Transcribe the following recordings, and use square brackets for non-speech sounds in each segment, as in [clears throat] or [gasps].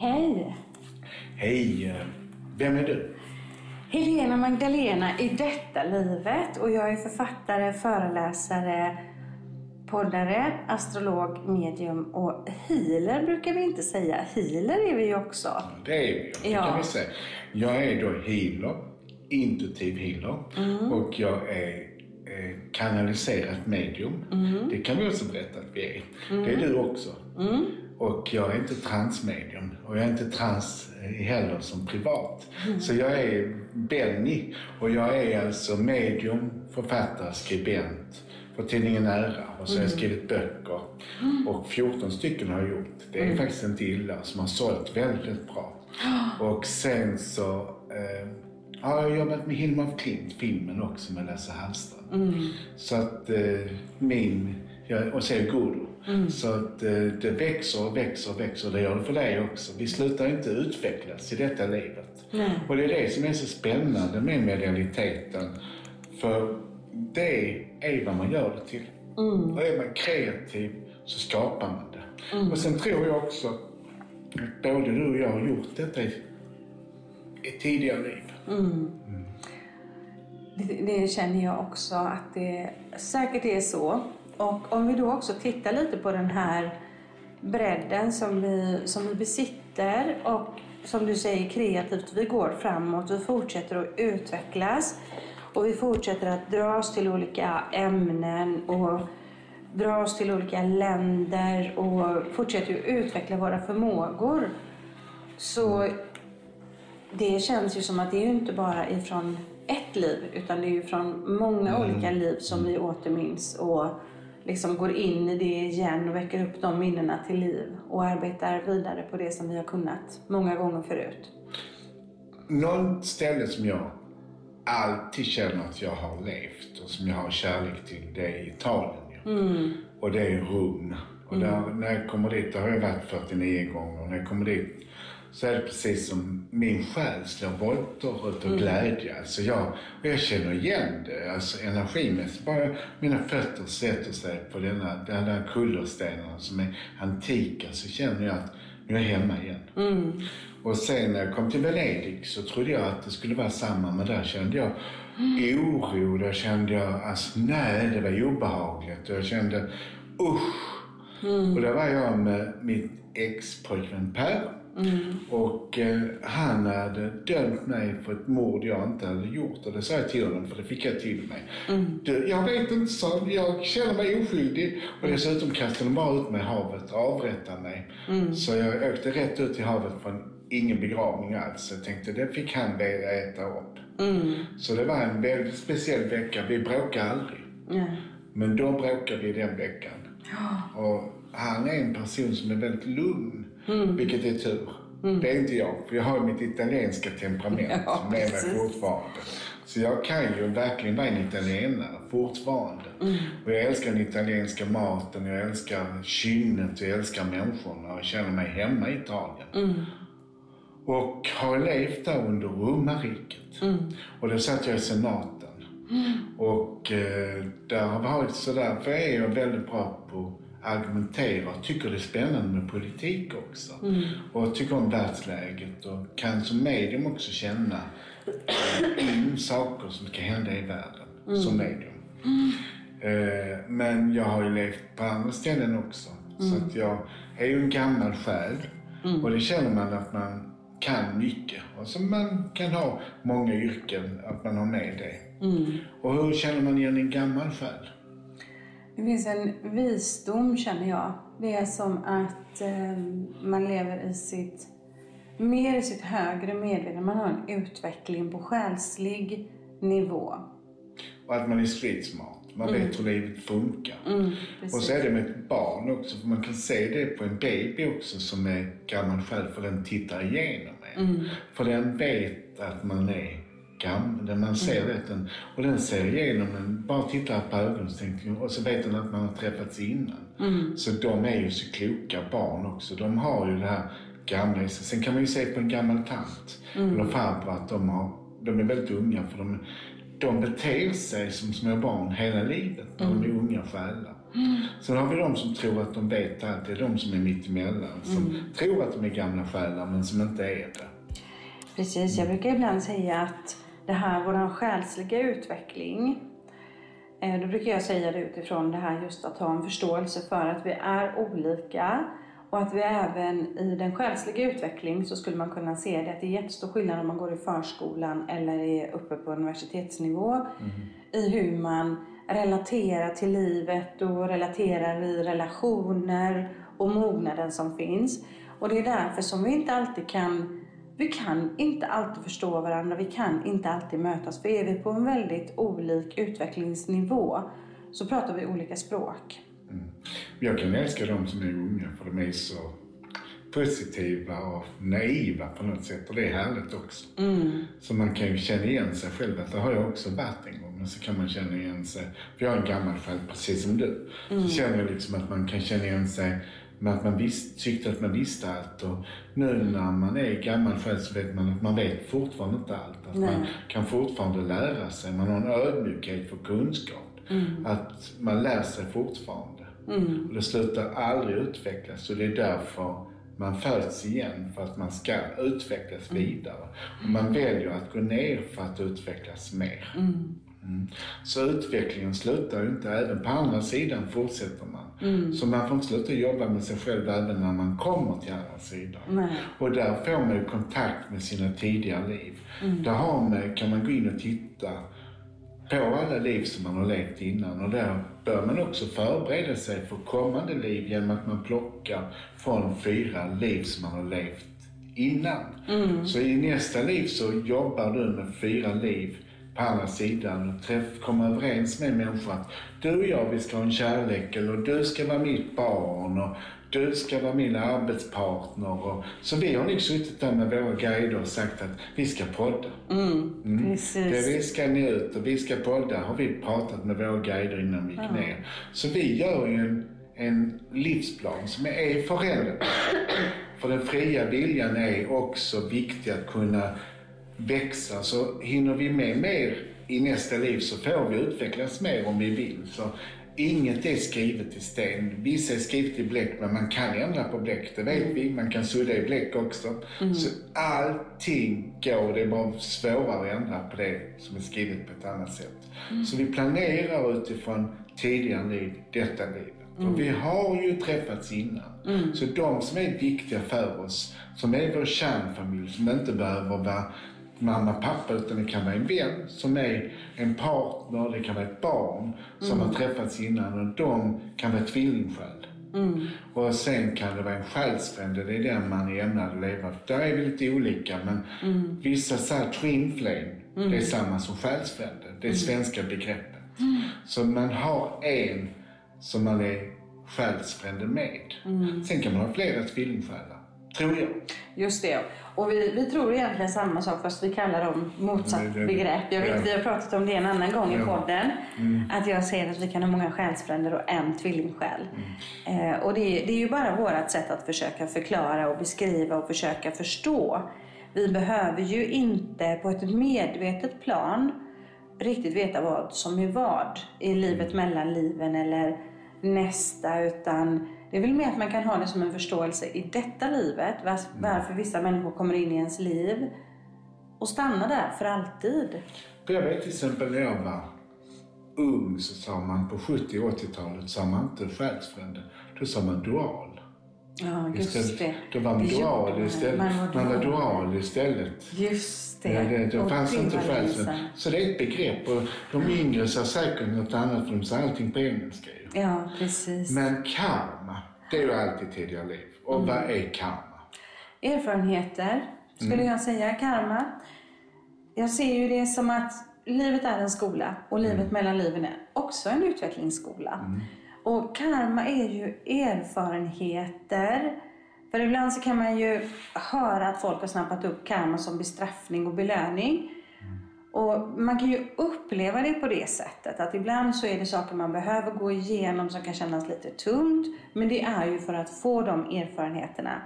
Hej! Hej! Vem är du? Helena Magdalena i detta livet och jag är författare, föreläsare, poddare, astrolog, medium och healer brukar vi inte säga. Healer är vi ju också. Det är vi, det Ja. kan vi säga. Jag är då healer, intuitiv healer Mm. och jag är eh, kanaliserat medium. Mm. Det kan vi också berätta att vi är. Det är du också. Mm. Och jag är inte transmedium och jag är inte trans eh, heller som privat. Mm. Så jag är Benny och jag är alltså medium, författare, skribent för tidningen Ära och så har jag skrivit böcker. Och 14 stycken har jag gjort. Det är faktiskt inte illa, som har sålt väldigt bra. [gasps] Och sen så eh, har jag jobbat med Hilma af Klint, filmen också med Lasse Hallström. Så att eh, min, jag, och sen Guru. Så att eh, det växer och växer och växer. Det gör det för dig också. Vi slutar inte utvecklas i detta livet. Nej. Och det är det som är så spännande med medialiteten. För det är vad man gör det till. Och är man kreativ så skapar man det. Och sen tror jag också att både du och jag har gjort detta i, i tidigare liv. Det, det känner jag också att det säkert är så. Och om vi då också tittar lite på den här bredden som vi, som vi besitter och som du säger kreativt, vi går framåt, vi fortsätter att utvecklas och vi fortsätter att dras till olika ämnen och dras till olika länder och fortsätter att utveckla våra förmågor. Så det känns ju som att det är inte bara ifrån ett liv utan det är ju från många olika liv som vi återminns och liksom går in i det igen och väcker upp de minnena till liv och arbetar vidare på det som vi har kunnat många gånger förut. Något ställe som jag alltid känner att jag har levt och som jag har kärlek till, det är Italien. ju. Och det är Rom. Och där, när jag kommer dit, där har jag varit 49 gånger. Och när jag kommer dit så är det precis som min själ slår volter utav glädje. Alltså jag, och jag känner igen det alltså energimässigt. Bara mina fötter sätter sig på denna, den där kullerstenen som är antika så känner jag att nu är jag hemma igen. Och sen när jag kom till Venedig så trodde jag att det skulle vara samma, men där kände jag oro. Där kände jag, alltså nej, det var obehagligt. Och jag kände, usch. Och där var jag med mitt ex-pojkvän Per. Och eh, han hade dömt mig för ett mord jag inte hade gjort. Och det sa jag till honom, för det fick jag till mig. Du, jag vet inte, så jag känner mig oskyldig. Och dessutom kastade de bara ut mig i havet och avrättade mig. Så jag åkte rätt ut i havet från ingen begravning alls. Jag tänkte, det fick han äta upp. Så det var en väldigt speciell vecka. Vi bråkade aldrig. Ja. Men då bråkade vi den veckan. Och han är en person som är väldigt lugn, vilket är tur. Det är inte jag, för jag har mitt italienska temperament Ja, med mig precis. fortfarande. Så jag kan ju verkligen vara en italienare fortfarande. Och jag älskar den italienska maten, jag älskar kynnet, jag älskar människorna och jag känner mig hemma i Italien. Och har levt där under romarriket. Och då satt jag i senaten. Och eh, där har varit sådär, för jag är väldigt bra på argumentera och tycker det är spännande med politik också. Och tycker om världsläget och kan som medium också känna eh, in [clears throat] saker som ska hända i världen som medium. Eh, men jag har ju levt på andra ställen också. Så att jag är ju en gammal själ. Och det känner man att man kan mycket. Och så man kan ha många yrken, att man har med det. Och hur känner man igen en gammal själ? Det finns en visdom känner jag. Det är som att eh, man lever i sitt, mer i sitt högre medvetande. Man har en utveckling på själslig nivå. Och att man är smart. Man vet hur livet funkar. Mm, och så är det med ett barn också. För man kan se det på en baby också som är gammal själv. För den tittar igenom en. För den vet att man är Den Man ser det. Den, och den ser igenom en. Bara tittar på ögonen och så vet den att man har träffats innan. Så de är ju så kloka barn också. De har ju det här gamla. Sen kan man ju se på en gammal tant eller farbror att de, har, de är väldigt unga. För de, de beter sig som små barn hela livet de är unga själar. Sen har vi de som tror att de vet allt. Det är de som är mitt emellan. Som tror att de är gamla själar men som inte är det. Precis, jag brukar ibland säga att det här, vår själsliga utveckling, eh, då brukar jag säga det utifrån det här just att ha en förståelse för att vi är olika och att vi även i den själsliga utveckling så skulle man kunna se det att det är jättestor skillnad om man går i förskolan eller är uppe på universitetsnivå i hur man relaterar till livet och relaterar i relationer och mognaden som finns. Och det är därför som vi inte alltid kan vi kan inte alltid förstå varandra, vi kan inte alltid mötas. För är vi på en väldigt olik utvecklingsnivå så pratar vi olika språk. Jag kan älska de som är unga för de är så positiva och naiva på något sätt och det är härligt också. Så man kan ju känna igen sig själv, att det har jag också varit en gång. Men så kan man känna igen sig, för jag är en gammal själv precis som du. Så känner jag liksom att man kan känna igen sig med att man visst, tyckte att man visste allt och nu när man är gammal själv så vet man att man vet fortfarande inte allt. Att Nej. man kan fortfarande lära sig, man har en ödmjukhet för kunskap. Att man lär sig fortfarande. Och det slutar aldrig utvecklas och det är därför man föds igen för att man ska utvecklas vidare. Och man väljer att gå ner för att utvecklas mer. Mm. Så utvecklingen slutar ju inte, även på andra sidan fortsätter man. Så man får inte sluta jobba med sig själv även när man kommer till andra sidan. Nej. Och där får man ju kontakt med sina tidigare liv. Där har man, kan man gå in och titta på alla liv som man har levt innan och där bör man också förbereda sig för kommande liv genom att man plockar från fyra liv som man har levt innan. Så i nästa liv så jobbar du med fyra liv på andra sidan och träff, kommer överens med människor att du och jag, vi ska ha en kärlek eller du ska vara mitt barn och du ska vara min arbetspartner. Och, så vi har nog suttit där med våra guider och sagt att vi ska podda. Mm. Precis. Det vi ska nu ut och vi ska podda har vi pratat med våra guider innan vi gick ner. Så vi gör ju en, en livsplan som är förändrad. För den fria viljan är också viktig att kunna växa. Så hinner vi med mer i nästa liv så får vi utvecklas mer om vi vill. Så inget är skrivet i sten. Vissa är skrivet i bläck men man kan ändra på bläck, det vet vi. Man kan sudda i bläck också. Så allting går, det är bara svårare att ändra på det som är skrivet på ett annat sätt. Så vi planerar utifrån tidigare liv, detta livet. Och vi har ju träffats innan. Så de som är viktiga för oss, som är vår kärnfamilj, som inte behöver vara mamma, pappa, utan det kan vara en vän som är en partner, det kan vara ett barn som har träffats innan och de kan vara tvillingsjäl. Och sen kan det vara en själsfrände, det är den man är ämnad att leva. Där är vi lite olika men vissa säger twin flame, det är samma som själsfrände. Det är svenska begreppet. Så man har en som man är själsfrände med. Sen kan man ha flera tvillingsjälar, tror jag. Just det. Och vi, vi tror egentligen samma sak fast vi kallar dem motsatt Det- det- begrepp. Jag vet, ja. vi har pratat om det en annan gång i Ja. podden. Att jag säger att vi kan ha många själsfränder och en tvillingsjäl. Eh, och det, är- det är ju bara vårt sätt att försöka förklara och beskriva och försöka förstå. Vi behöver ju inte på ett medvetet plan riktigt veta vad som är vad i livet mellan liven eller nästa utan det är väl mer att man kan ha det som en förståelse i detta livet vars- varför vissa människor kommer in i ens liv och stannar där för alltid. Jag vet till exempel när jag var ung så sa man på 70 och 80-talet sa man inte själsfrände. Då sa man dual. Ja, just Istället- det. Då var man Det dual istället. Man Man var dual. istället. Just det. Ja, det, det Och fanns det inte. Lisa. Så det är ett begrepp och de yngre sa säkert något annat för de sa allting på engelska ju. Ja, precis. Men karma, det är ju alltid tidigare liv. Och Mm. vad är karma? Erfarenheter skulle jag säga, karma. Jag ser ju det som att livet är en skola och livet mellan liven är också en utvecklingsskola. Och karma är ju erfarenheter. För ibland så kan man ju höra att folk har snappat upp karma som bestraffning och belöning. Och man kan ju uppleva det på det sättet att ibland så är det saker man behöver gå igenom som kan kännas lite tungt. Men det är ju för att få de erfarenheterna.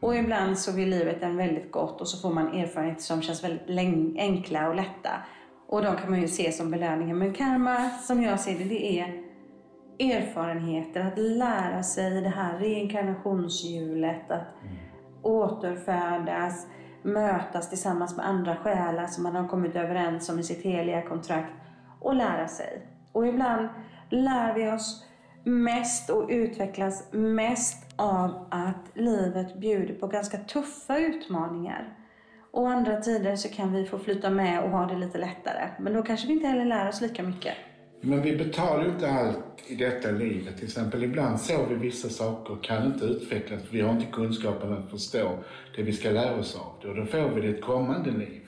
Och ibland så vill livet en väldigt gott och så får man erfarenheter som känns väldigt enkla och lätta. Och de kan man ju se som belöningar. Men karma som jag ser det, det är erfarenheter, att lära sig det här reinkarnationshjulet, att återfödas, mötas tillsammans med andra själar som man har kommit överens om i sitt heliga kontrakt och lära sig. Och ibland lär vi oss mest och utvecklas mest av att livet bjuder på ganska tuffa utmaningar. Och andra tider så kan vi få flyta med och ha det lite lättare. Men då kanske vi inte heller lär oss lika mycket. Men vi betalar ju inte allt i detta livet. Till exempel ibland såg vi vissa saker och kan inte utvecklas för vi har inte kunskapen att förstå det vi ska lära oss av det. Och då får vi det ett kommande liv.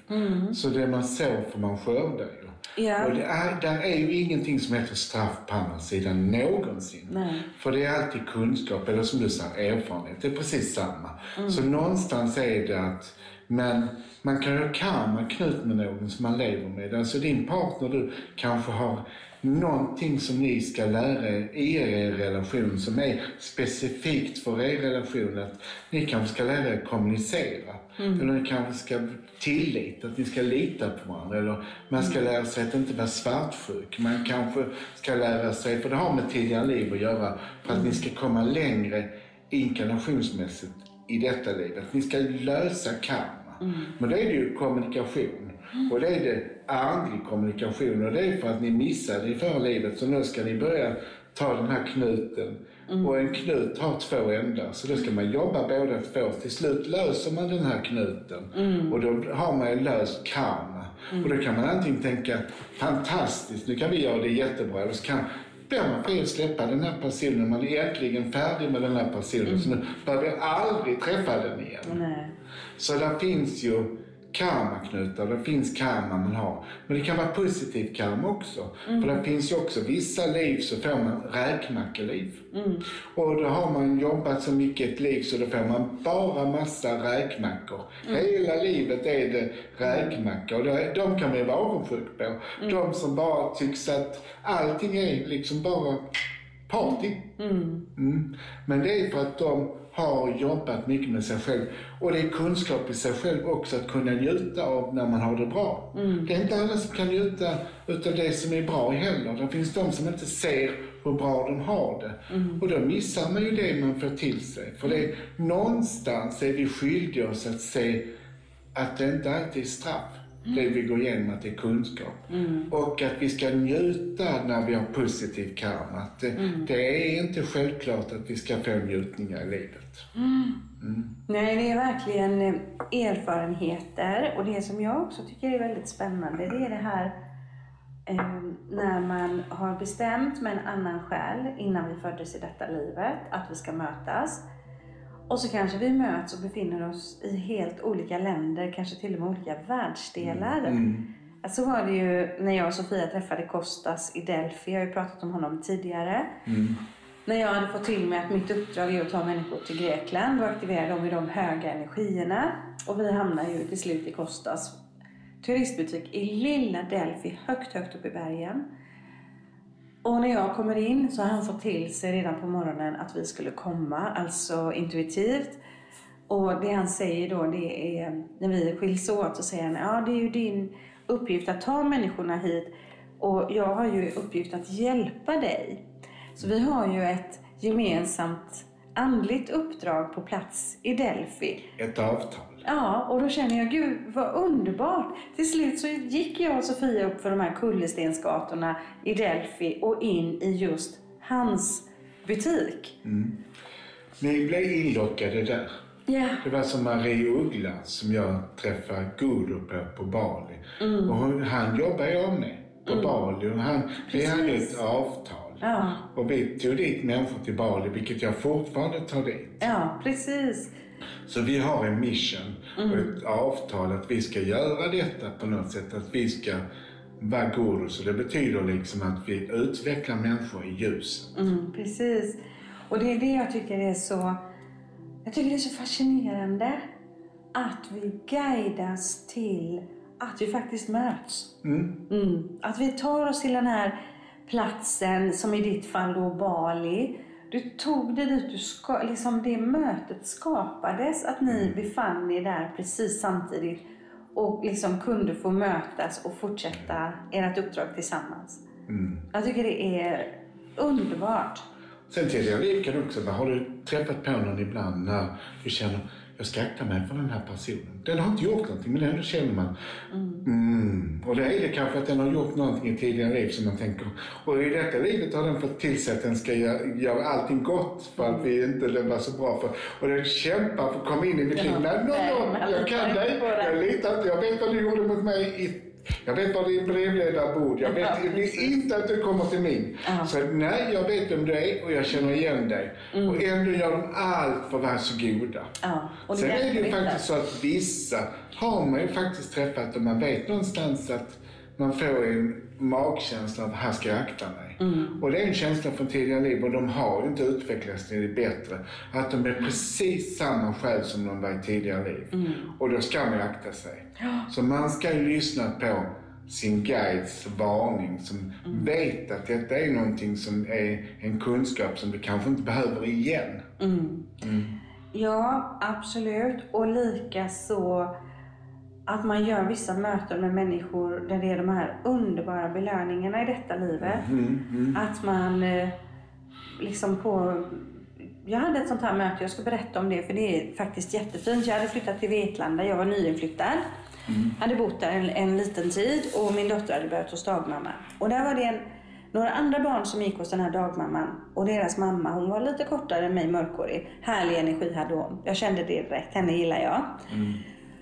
Så det man sår får man skörda ju. Ja. Och det är, där är ju ingenting som heter straff på andra sidan någonsin. Nej. För det är alltid kunskap, eller som du sa, erfarenhet. Det är precis samma. Mm. Så någonstans är det att men man kan ju karma knut med någon som man lever med. Alltså din partner, du kanske har någonting som ni ska lära er i er relation som är specifikt för er relation. Att ni kanske ska lära er kommunicera. Mm. Eller ni kanske ska tillit, att ni ska lita på varandra. Eller man ska lära sig att inte vara svartsjuk. Man kanske ska lära sig, för det har med tidigare liv att göra, för att ni ska komma längre inkarnationsmässigt i detta livet. Ni ska lösa karma. Men då är det ju kommunikation. Och det är det andlig kommunikation. Och det är för att ni missade i förra livet. Så nu ska ni börja ta den här knuten. Och en knut har två ändar. Så då ska man jobba båda två. Till slut löser man den här knuten. Och då har man ju löst karma. Och då kan man antingen tänka fantastiskt, nu kan vi göra det jättebra. Eller så kan blir man fri att släppa den här personen. Man är äntligen färdig med den här personen. Så nu behöver jag aldrig träffa den igen. Nej. Så där finns ju karmaknutar, det finns karma man har. Men det kan vara positiv karma också. För det finns ju också vissa liv så får man räkmackeliv. Och då har man jobbat så mycket ett liv så då får man bara massa räkmackor. Hela livet är det räkmacka och det- de kan man ju vara avundsjuk på. De som bara tycks att allting är liksom bara party. Mm. Men det är för att de har jobbat mycket med sig själv. Och det är kunskap i sig själv också att kunna njuta av när man har det bra. Det är inte alla som kan njuta utav det som är bra heller. Det finns de som inte ser hur bra de har det. Och då missar man ju det man får till sig. För det någonstans är vi skyldiga oss att se att det inte alltid är straff. Det vi går igenom, att det är kunskap. Och att vi ska njuta när vi har positiv karma. Att det, det är inte självklart att vi ska få njutningar i livet. Nej, det är verkligen eh, erfarenheter. Och det som jag också tycker är väldigt spännande, det är det här eh, när man har bestämt med en annan själ innan vi föddes i detta livet att vi ska mötas. Och så kanske vi möts och befinner oss i helt olika länder, kanske till och med olika världsdelar. Så var det ju när jag och Sofia träffade Kostas i Delphi. Jag har ju pratat om honom tidigare. När jag hade fått till mig att mitt uppdrag är att ta människor till Grekland och aktivera dem i de höga energierna. Och vi hamnar ju till slut i Kostas turistbutik i lilla Delphi, högt, högt upp i bergen. Och när jag kommer in så har han fått till sig redan på morgonen att vi skulle komma, alltså intuitivt. Och det han säger då, det är när vi skiljs åt så säger han, ja det är ju din uppgift att ta människorna hit och jag har ju uppgift att hjälpa dig. Så vi har ju ett gemensamt andligt uppdrag på plats i Delphi. Ett avtal. Ja, och då känner jag, gud vad underbart. Till slut så gick jag och Sofia upp för de här kullerstensgatorna i Delphi och in i just hans butik. Ni blev inlockade där. Ja. Det var som Marie Uggla som jag träffade Guru på, på Bali. Och hon, han jobbar jag med på Bali och han, vi hade ett avtal. Ja. Och vi tog dit människor till Bali, vilket jag fortfarande tar dit. Ja, precis. Så vi har en mission och ett avtal att vi ska göra detta på något sätt. Att vi ska vara gurus. Så det betyder liksom att vi utvecklar människor i ljuset. Mm, precis. Och det är det jag tycker är så... Jag tycker det är så fascinerande att vi guidas till att vi faktiskt möts. Mm. Att vi tar oss till den här platsen, som i ditt fall då Bali. Du tog dig dit, du ska, liksom det mötet skapades, att ni befann er där precis samtidigt och liksom kunde få mötas och fortsätta ert uppdrag tillsammans. Jag tycker det är underbart. Sen till liv kan också har du träffat på någon ibland när du känner jag ska akta mig för den här personen. Den har inte gjort någonting men ändå känner man mm. Och det är det kanske att den har gjort någonting i tidigare liv som man tänker. Och i detta livet har den fått till sig att den ska göra, göra allting gott för att vi inte var så bra för. Och den kämpar för att komma in i mitt liv. Nej, no, no, jag kan dig. Jag litar inte. Jag vet vad du gjorde mot mig i jag vet var din brevledare bor. Jag vet ja, inte att du kommer till min. Ja. Så nej, jag vet du är och jag känner igen dig. Mm. Och ändå gör de allt för att vara så goda. Ja. Och Sen är det ju faktiskt så att vissa har man ju faktiskt träffat och man vet någonstans att man får en magkänsla av här ska jag akta mig. Mm. Och det är en känsla från tidigare liv och de har inte utvecklats till det bättre. Att de är precis samma själ som de var i tidigare liv. Mm. Och då ska man akta sig. Så man ska ju lyssna på sin guides varning som mm. vet att detta är någonting som är en kunskap som du kanske inte behöver igen. Mm. mm. Ja, absolut. Och lika så att man gör vissa möten med människor där det är de här underbara belöningarna i detta livet. Mm, mm. Att man eh, liksom på... Jag hade ett sånt här möte, jag ska berätta om det för det är faktiskt jättefint. Jag hade flyttat till Vetlanda, jag var nyinflyttad. Mm. Hade bott där en, en, liten tid och min dotter hade börjat hos dagmamma. Och där var det en, några andra barn som gick hos den här dagmamman och deras mamma, hon var lite kortare än mig, mörkhårig. Härlig energi hade hon. Jag kände det direkt, henne gillar jag. Mm.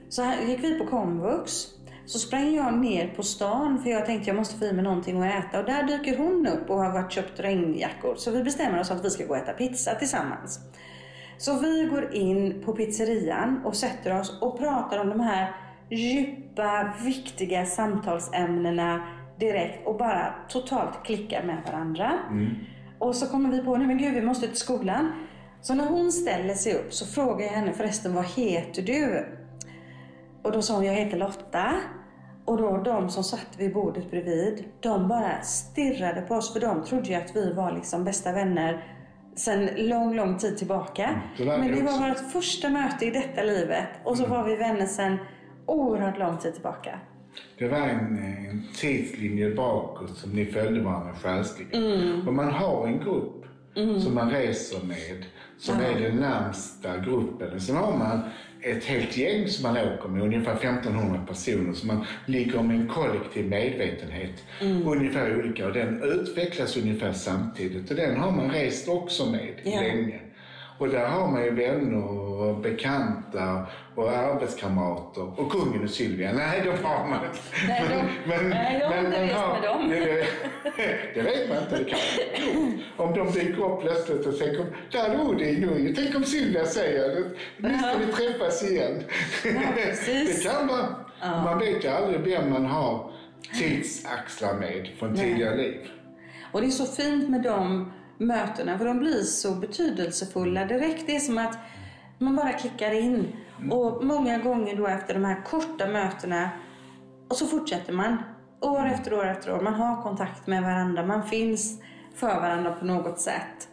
Så här gick vi på komvux. Så sprang jag ner på stan för jag tänkte jag måste få i mig någonting att äta. Och där dyker hon upp och har varit köpt regnjackor. Så vi bestämmer oss att vi ska gå och äta pizza tillsammans. Så vi går in på pizzerian och sätter oss och pratar om de här djupa, viktiga samtalsämnena direkt och bara totalt klickar med varandra. Mm. Och så kommer vi på, nej men gud vi måste till skolan. Så när hon ställer sig upp så frågar jag henne förresten, vad heter du? Och då sa hon, jag heter Lotta. Och då de som satt vid bordet bredvid, de bara stirrade på oss för de trodde ju att vi var liksom bästa vänner sen lång, lång tid tillbaka. Mm, Men det var vårt första möte i detta livet och så mm. var vi vänner sen oerhört lång tid tillbaka. Det var en, en tidslinje bakåt som ni följde varandra själsligt. Mm. Och man har en grupp mm. som man reser med, som ja. är den närmsta gruppen. Sen har man ett helt gäng som man åker med, ungefär 1500 personer. Så man ligger med en kollektiv medvetenhet, mm. ungefär olika. Och den utvecklas ungefär samtidigt. Och den har man rest också med ja. länge. Och där har man ju vänner och bekanta och arbetskamrater. Och kungen och Sylvia, nej de har man inte. Nej, de, men, nej, jag har inte rest med dem. Det, det, vet man inte. Det kan Om de dyker upp plötsligt och säger där dog det nu. Tänk om Sylvia säger nu ska vi träffas igen. Ja, det kan man. Ja. Man vet ju aldrig vem man har tidsaxlar med från tidigare liv. Och det är så fint med dem mötena för de blir så betydelsefulla direkt. Det är som att man bara klickar in. Och många gånger då efter de här korta mötena och så fortsätter man. År efter år efter år. Man har kontakt med varandra. Man finns för varandra på något sätt.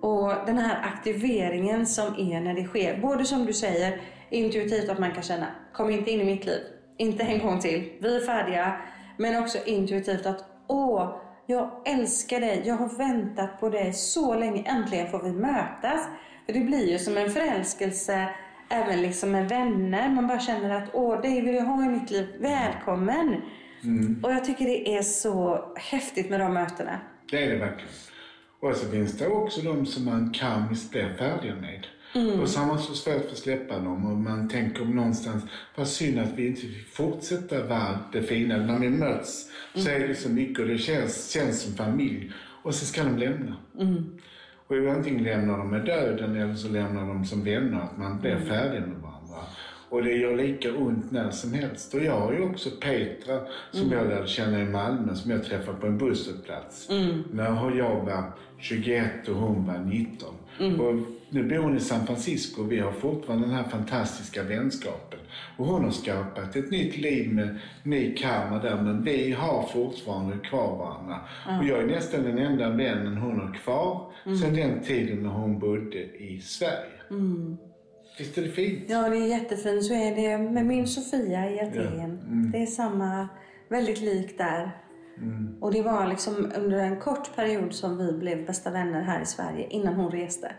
Och den här aktiveringen som är när det sker. Både som du säger, intuitivt att man kan känna, kom inte in i mitt liv. Inte en gång till. Vi är färdiga. Men också intuitivt att, åh, jag älskar dig, jag har väntat på dig så länge, äntligen får vi mötas. För det blir ju som en förälskelse även liksom med vänner. Man bara känner att åh, dig vill jag ha i mitt liv, välkommen. Mm. Och jag tycker det är så häftigt med de mötena. Det är det verkligen. Och så finns det också de som man kan bli färdiga med. Mm. Och så har man så svårt för att släppa dem och man tänker någonstans, vad synd att vi inte fick fortsätta vara det fina. När vi möts så är det så mycket och det känns, känns som familj. Och så ska de lämna. Mm. Och antingen lämnar de med döden eller så lämnar de som vänner, att man blir mm. färdig med varandra. Och det gör lika ont när som helst. Och jag har ju också Petra som mm. jag lärde känna i Malmö som jag träffade på en busshållplats. Mm. När jag var 21 och hon var 19. Mm. Och nu bor hon i San Francisco och vi har fortfarande den här fantastiska vänskapen. Och hon har skapat ett nytt liv med ny karma där men vi har fortfarande kvar varandra. Mm. Och jag är nästan den enda vännen hon har kvar mm. sedan den tiden när hon bodde i Sverige. Mm. Visst är det fint? Ja, det är jättefint. Så är det med min Sofia i Aten. Ja. Mm. Det är samma, väldigt likt där. Och det var liksom under en kort period som vi blev bästa vänner här i Sverige innan hon reste.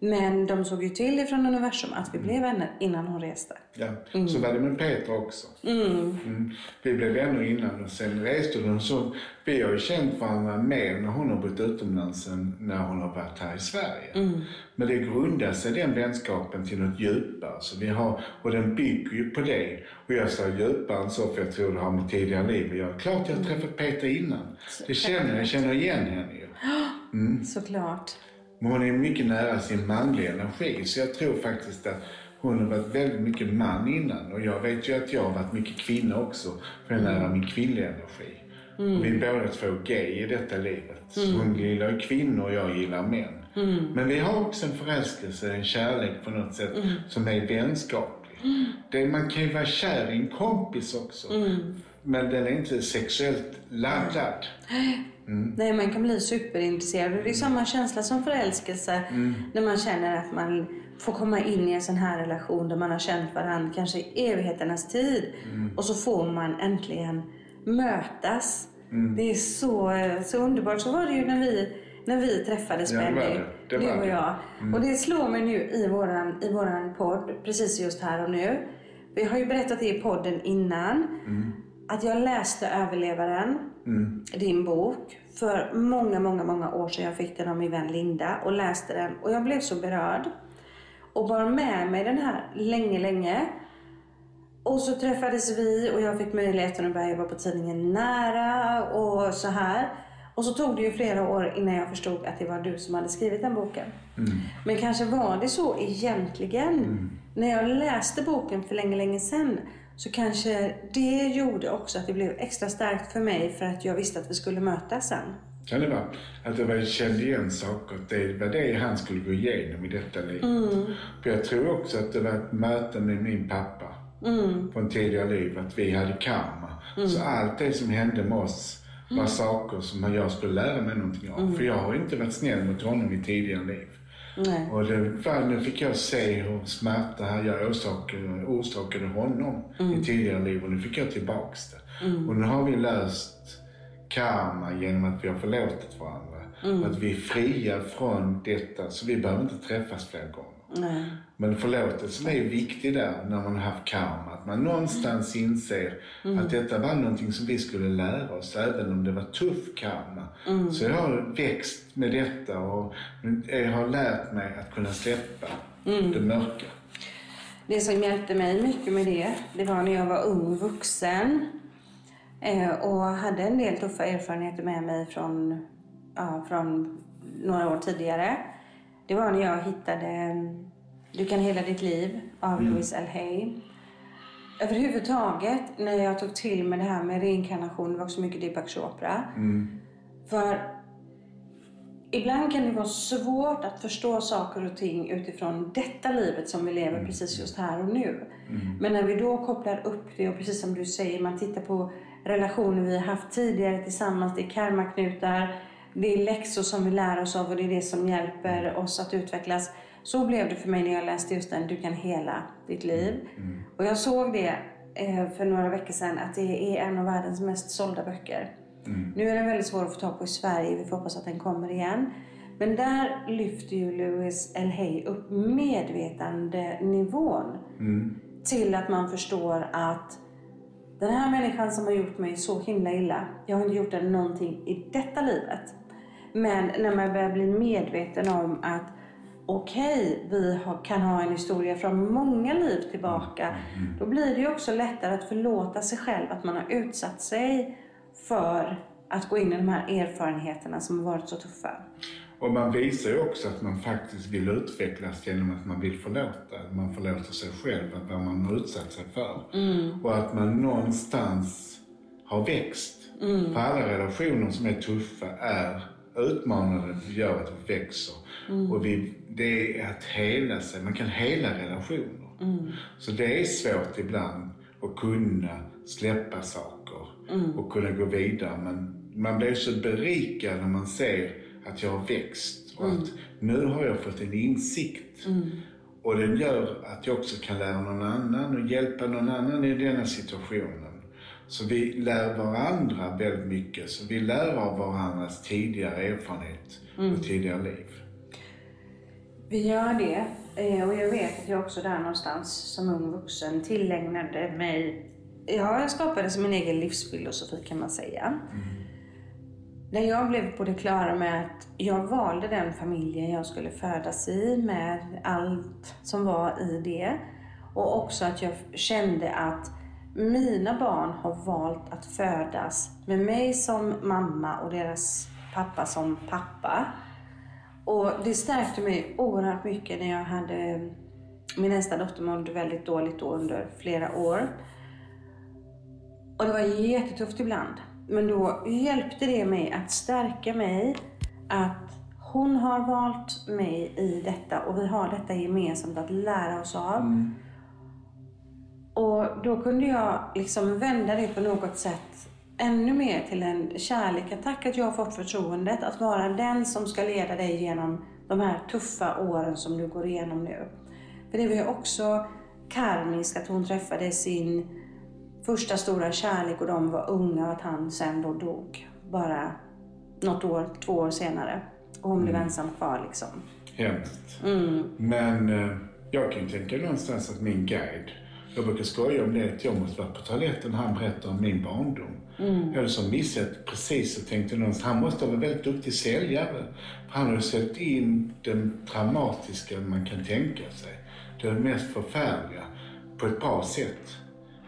Men de såg ju till ifrån universum att vi blev vänner innan hon reste. Ja. Så var det med Peter också. Mm. Vi blev vänner innan och sen reste hon. Så vi har ju känt varandra mer när hon har bott utomlands än när hon har varit här i Sverige. Men det grundar sig den vänskapen till något djupare. Så vi har, och den bygger ju på det. Och jag sa djupare än så för jag tror det har med tidigare liv att göra. Klart jag har träffat Peter innan. Det känner jag, jag känner igen henne ju. [gasps] Såklart. Men hon är mycket nära sin manliga energi. Så jag tror faktiskt att hon har varit väldigt mycket man innan. Och jag vet ju att jag har varit mycket kvinna också. För jag är nära min kvinnliga energi. Och vi är båda två gay i detta livet. Så hon gillar ju kvinnor och jag gillar män. Men vi har också en förälskelse, en kärlek på något sätt som är vänskaplig. Det, man kan ju vara kär i en kompis också. Men den är inte sexuellt laddad. Nej, man kan bli superintresserad. Det är samma känsla som förälskelse. När man känner att man får komma in i en sån här relation där man har känt varandra kanske i evigheternas tid. Och så får man äntligen mötas. Det är så, så underbart. Så var det ju när vi, när vi träffades Ja, Benny. du och jag. Och det slår mig nu i våran, i våran podd, precis just här och nu. Vi har ju berättat det i podden innan. Att jag läste Överlevaren, din bok, för många, många, många år sedan. Jag fick den av min vän Linda och läste den. Och jag blev så berörd. Och bar med mig den här länge, länge. Och så träffades vi och jag fick möjligheten att börja jobba på tidningen Nära och så här. Och så tog det ju flera år innan jag förstod att det var du som hade skrivit den boken. Men kanske var det så egentligen. När jag läste boken för länge, länge sedan så kanske det gjorde också att det blev extra starkt för mig för att jag visste att vi skulle mötas sen. Kan det vara att jag kände igen saker, att det var det han skulle gå igenom i detta liv. För jag tror också att det var ett möte med min pappa på en tidigare liv, att vi hade karma. Så allt det som hände med oss var saker som jag skulle lära mig någonting av. För jag har inte varit snäll mot honom i tidigare liv. Nej. Och var, nu fick jag se hur smärta här jag orsakade, orsakade honom i tidigare liv och nu fick jag tillbaks det. Och nu har vi löst karma genom att vi har förlåtit varandra. Och att vi är fria från detta så vi behöver inte träffas fler gånger. Nej. Men förlåtelsen är viktig där när man har haft karma. Att man någonstans inser att detta var någonting som vi skulle lära oss även om det var tuff karma. Så jag har växt med detta och jag har lärt mig att kunna släppa det mörka. Det som hjälpte mig mycket med det, det var när jag var ung vuxen eh, och hade en del tuffa erfarenheter med mig från, ja, från några år tidigare. Det var när jag hittade mm, Du kan hela ditt liv av Louise L. Hay. Överhuvudtaget när jag tog till mig det här med reinkarnation, det var också mycket Deepak Chopra. För Ibland kan det vara svårt att förstå saker och ting utifrån detta livet som vi lever precis just här och nu. Men när vi då kopplar upp det och precis som du säger, man tittar på relationer vi har haft tidigare tillsammans, det är karmaknutar, det är läxor som vi lär oss av och det är det som hjälper oss att utvecklas. Så blev det för mig när jag läste just den, Du kan hela ditt liv. Och jag såg det eh, för några veckor sedan att det är en av världens mest sålda böcker. Nu är den väldigt svår att få tag på i Sverige. Vi får hoppas att den kommer igen. Men där lyfter ju Louis L. Hay upp medvetandenivån till att man förstår att den här människan som har gjort mig så himla illa, jag har inte gjort den någonting i detta livet. Men när man börjar bli medveten om att okej, vi har, kan ha en historia från många liv tillbaka. Då blir det ju också lättare att förlåta sig själv att man har utsatt sig för att gå in i de här erfarenheterna som har varit så tuffa. Och man visar ju också att man faktiskt vill utvecklas genom att man vill förlåta. Man förlåter sig själv, att vad man har utsatt sig för. Och att man någonstans har växt. För alla relationer som är tuffa är utmanande, gör att vi växer. Och vi, det är att hela sig, man kan hela relationer. Så det är svårt ibland att kunna släppa saker och kunna gå vidare. Men man blir så berikad när man ser att jag har växt och att nu har jag fått en insikt. Och den gör att jag också kan lära någon annan och hjälpa någon annan i denna situationen. Så vi lär varandra väldigt mycket. Så vi lär av varandras tidigare erfarenhet och tidigare liv. Vi gör det. Eh, Och jag vet att jag också där någonstans som ung vuxen tillägnade mig, ja jag skapade som min egen livsfilosofi kan man säga. När jag blev på det klara med att jag valde den familjen jag skulle födas i med allt som var i det. Och också att jag kände att mina barn har valt att födas med mig som mamma och deras pappa som pappa. Och det stärkte mig oerhört mycket när jag hade min äldsta dotter mådde väldigt dåligt då under flera år. Och det var jättetufft ibland. Men då hjälpte det mig att stärka mig att hon har valt mig i detta och vi har detta gemensamt att lära oss av. Mm. Och då kunde jag liksom vända det på något sätt ännu mer till en kärlek. Att jag har fått förtroendet att vara den som ska leda dig genom de här tuffa åren som du går igenom nu. För det var ju också karmiskt att hon träffade sin första stora kärlek och de var unga och att han sen då dog bara något år, två år senare. Och hon blev ensam kvar liksom. Hemskt. Mm. Men eh, jag kan ju tänka någonstans att min guide, jag brukar skoja om det, att jag måste vara på toaletten han berättar om min barndom. Mm. Jag hade som missat precis och tänkte någonstans, han måste vara en väldigt duktig säljare. För han har sett in det traumatiska man kan tänka sig. Det mest förfärliga på ett bra sätt.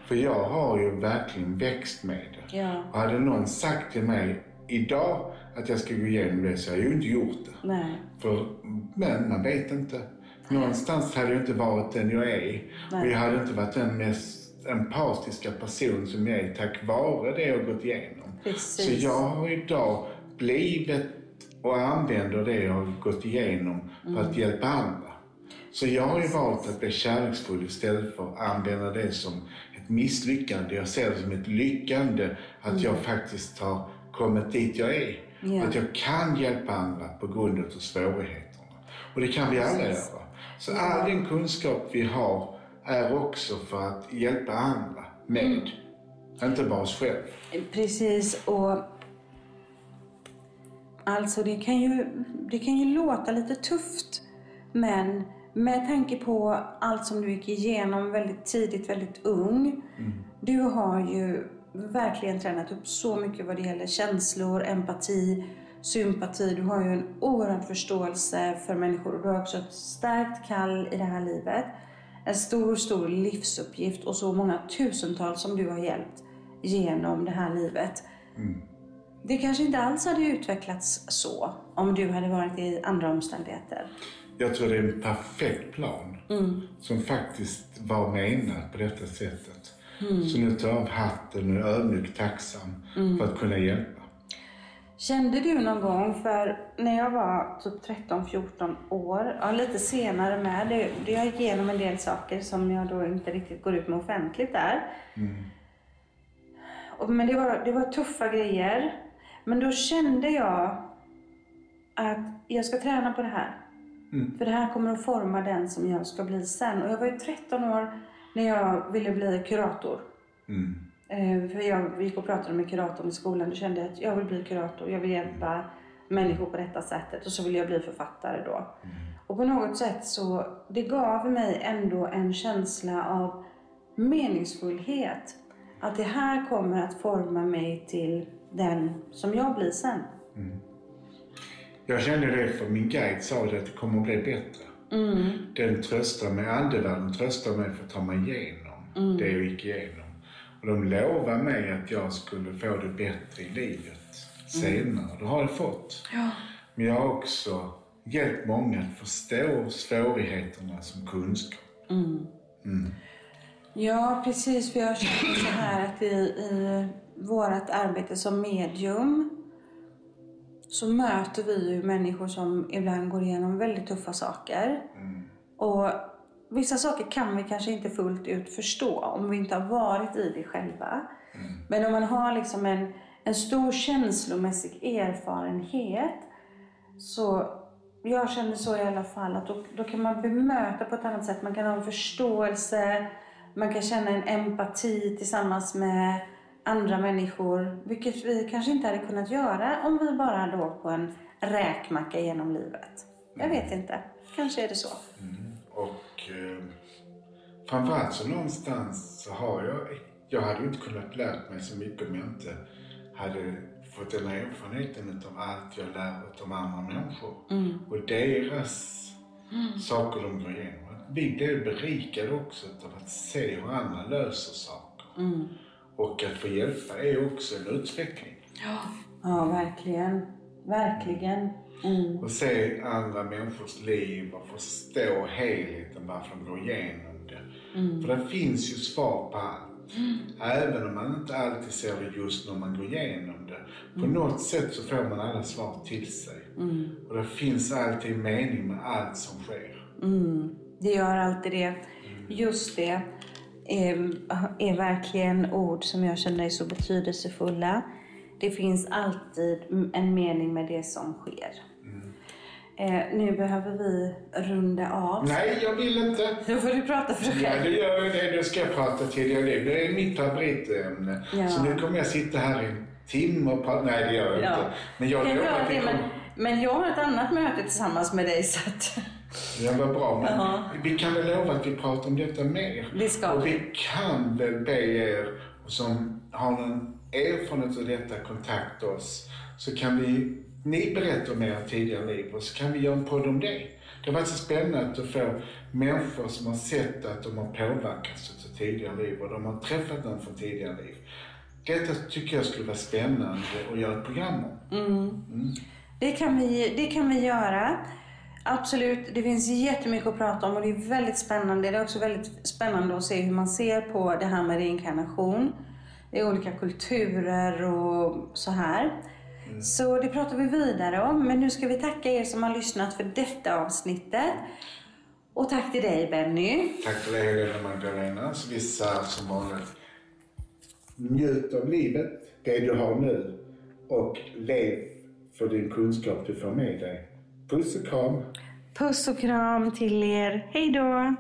För jag har ju verkligen växt med det. Ja. Och hade någon sagt till mig idag att jag ska gå igenom det så hade jag ju inte gjort det. Nej. För, men man vet inte. Någonstans hade jag inte varit den jag är. Och jag hade inte varit den mest empatiska person som jag är tack vare det jag gått igenom. Precis. Så jag har idag blivit och använder det jag har gått igenom för att hjälpa andra. Så jag har ju valt att bli kärleksfull istället för att använda det som ett misslyckande. Jag ser det som ett lyckande att jag faktiskt har kommit dit jag är. Ja. Att jag kan hjälpa andra på grund av svårigheterna. Och det kan vi alla göra. Så all den kunskap vi har är också för att hjälpa andra med. Inte bara oss själva. Precis, och alltså det kan, ju, det kan ju låta lite tufft, men med tanke på allt som du gick igenom väldigt tidigt, väldigt ung. Du har ju verkligen tränat upp så mycket vad det gäller känslor, empati, sympati. Du har ju en oerhörd förståelse för människor och du har också ett starkt kall i det här livet. En stor, stor livsuppgift och så många tusentals som du har hjälpt genom det här livet. Det kanske inte alls hade utvecklats så om du hade varit i andra omständigheter. Jag tror det är en perfekt plan som faktiskt var menad på detta sättet. Så nu tar jag av hatten och är ödmjukt tacksam för att kunna hjälpa. Kände du någon gång, för när jag var typ 13-14 år, ja, lite senare med, det, det jag gick igenom en del saker som jag då inte riktigt går ut med offentligt där. Och, men det var, det var tuffa grejer. Men då kände jag att jag ska träna på det här. För det här kommer att forma den som jag ska bli sen. Och jag var ju 13 år när jag ville bli kurator. Mm. Eh, För jag gick och pratade med kuratorn i skolan och kände att jag vill bli kurator. Jag vill hjälpa människor på detta sättet och så vill jag bli författare då. Och på något sätt så, det gav mig ändå en känsla av meningsfullhet. Att det här kommer att forma mig till den som jag blir sen. Jag kände det för min guide sa det att det kommer att bli bättre. Den tröstar mig, andevärlden tröstar mig för att ta mig igenom det jag gick igenom. Och de lovade mig att jag skulle få det bättre i livet senare. Det har jag fått. Ja. Men jag har också hjälpt många att förstå svårigheterna som kunskap. Ja, precis. För jag känner så här att i, i vårt arbete som medium så möter vi ju människor som ibland går igenom väldigt tuffa saker. Och vissa saker kan vi kanske inte fullt ut förstå om vi inte har varit i det själva. Men om man har liksom en, en stor känslomässig erfarenhet så jag känner så i alla fall att då, då kan man bemöta på ett annat sätt. Man kan ha en förståelse, man kan känna en empati tillsammans med andra människor, vilket vi kanske inte hade kunnat göra om vi bara låg på en räkmacka genom livet. Jag vet inte. Kanske är det så. Och eh, framförallt så någonstans så har jag, jag hade ju inte kunnat lärt mig så mycket om jag inte hade fått den här erfarenheten av allt jag lär av andra människor. Och deras saker de går igenom. Vi blir berikade också av att se hur andra löser saker. Och att få hjälpa är också en utveckling. Ja, verkligen. Verkligen. Mm. Och se andra människors liv och förstå helheten varför de går igenom det. För det finns ju svar på allt. Även om man inte alltid ser det just när man går igenom det. På något sätt så får man alla svar till sig. Och det finns alltid mening med allt som sker. Mm. Det gör alltid det. Just det är, är verkligen ord som jag känner är så betydelsefulla. Det finns alltid en mening med det som sker. Eh, nu behöver vi runda av. Nej, jag vill inte. Då får du prata för dig Ja, själv. det gör jag det. Då ska jag prata tidigare liv. Det är mitt favoritämne. Ja. Så nu kommer jag sitta här i en timme och prata. Nej, det gör jag Ja. inte. Men jag kan lovar att det, men, men jag har ett annat möte tillsammans med dig så att Ja, vad bra. Men Ja. vi kan väl lova att vi pratar om detta mer. Det ska Och vi. kan väl be er som har någon erfarenhet av detta kontakta oss. Så kan vi, ni berätta om era tidigare liv och så kan vi göra en podd om det. Det varit så spännande att få människor som har sett att de har påverkats av tidigare liv och de har träffat någon från tidigare liv. Detta tycker jag skulle vara spännande att göra ett program om. Det kan, vi, det kan vi göra. Absolut, det finns jättemycket att prata om och det är väldigt spännande. Det är också väldigt spännande att se hur man ser på det här med reinkarnation i olika kulturer och så här. Så det pratar vi vidare om. Men nu ska vi tacka er som har lyssnat för detta avsnittet. Och tack till dig Benny. Tack det Helena Magdalena. Så vi säger som vanligt. Njut av livet, det du har nu. Och lev för din kunskap du får med dig. Puss och kram. Puss och kram till er. Hej då!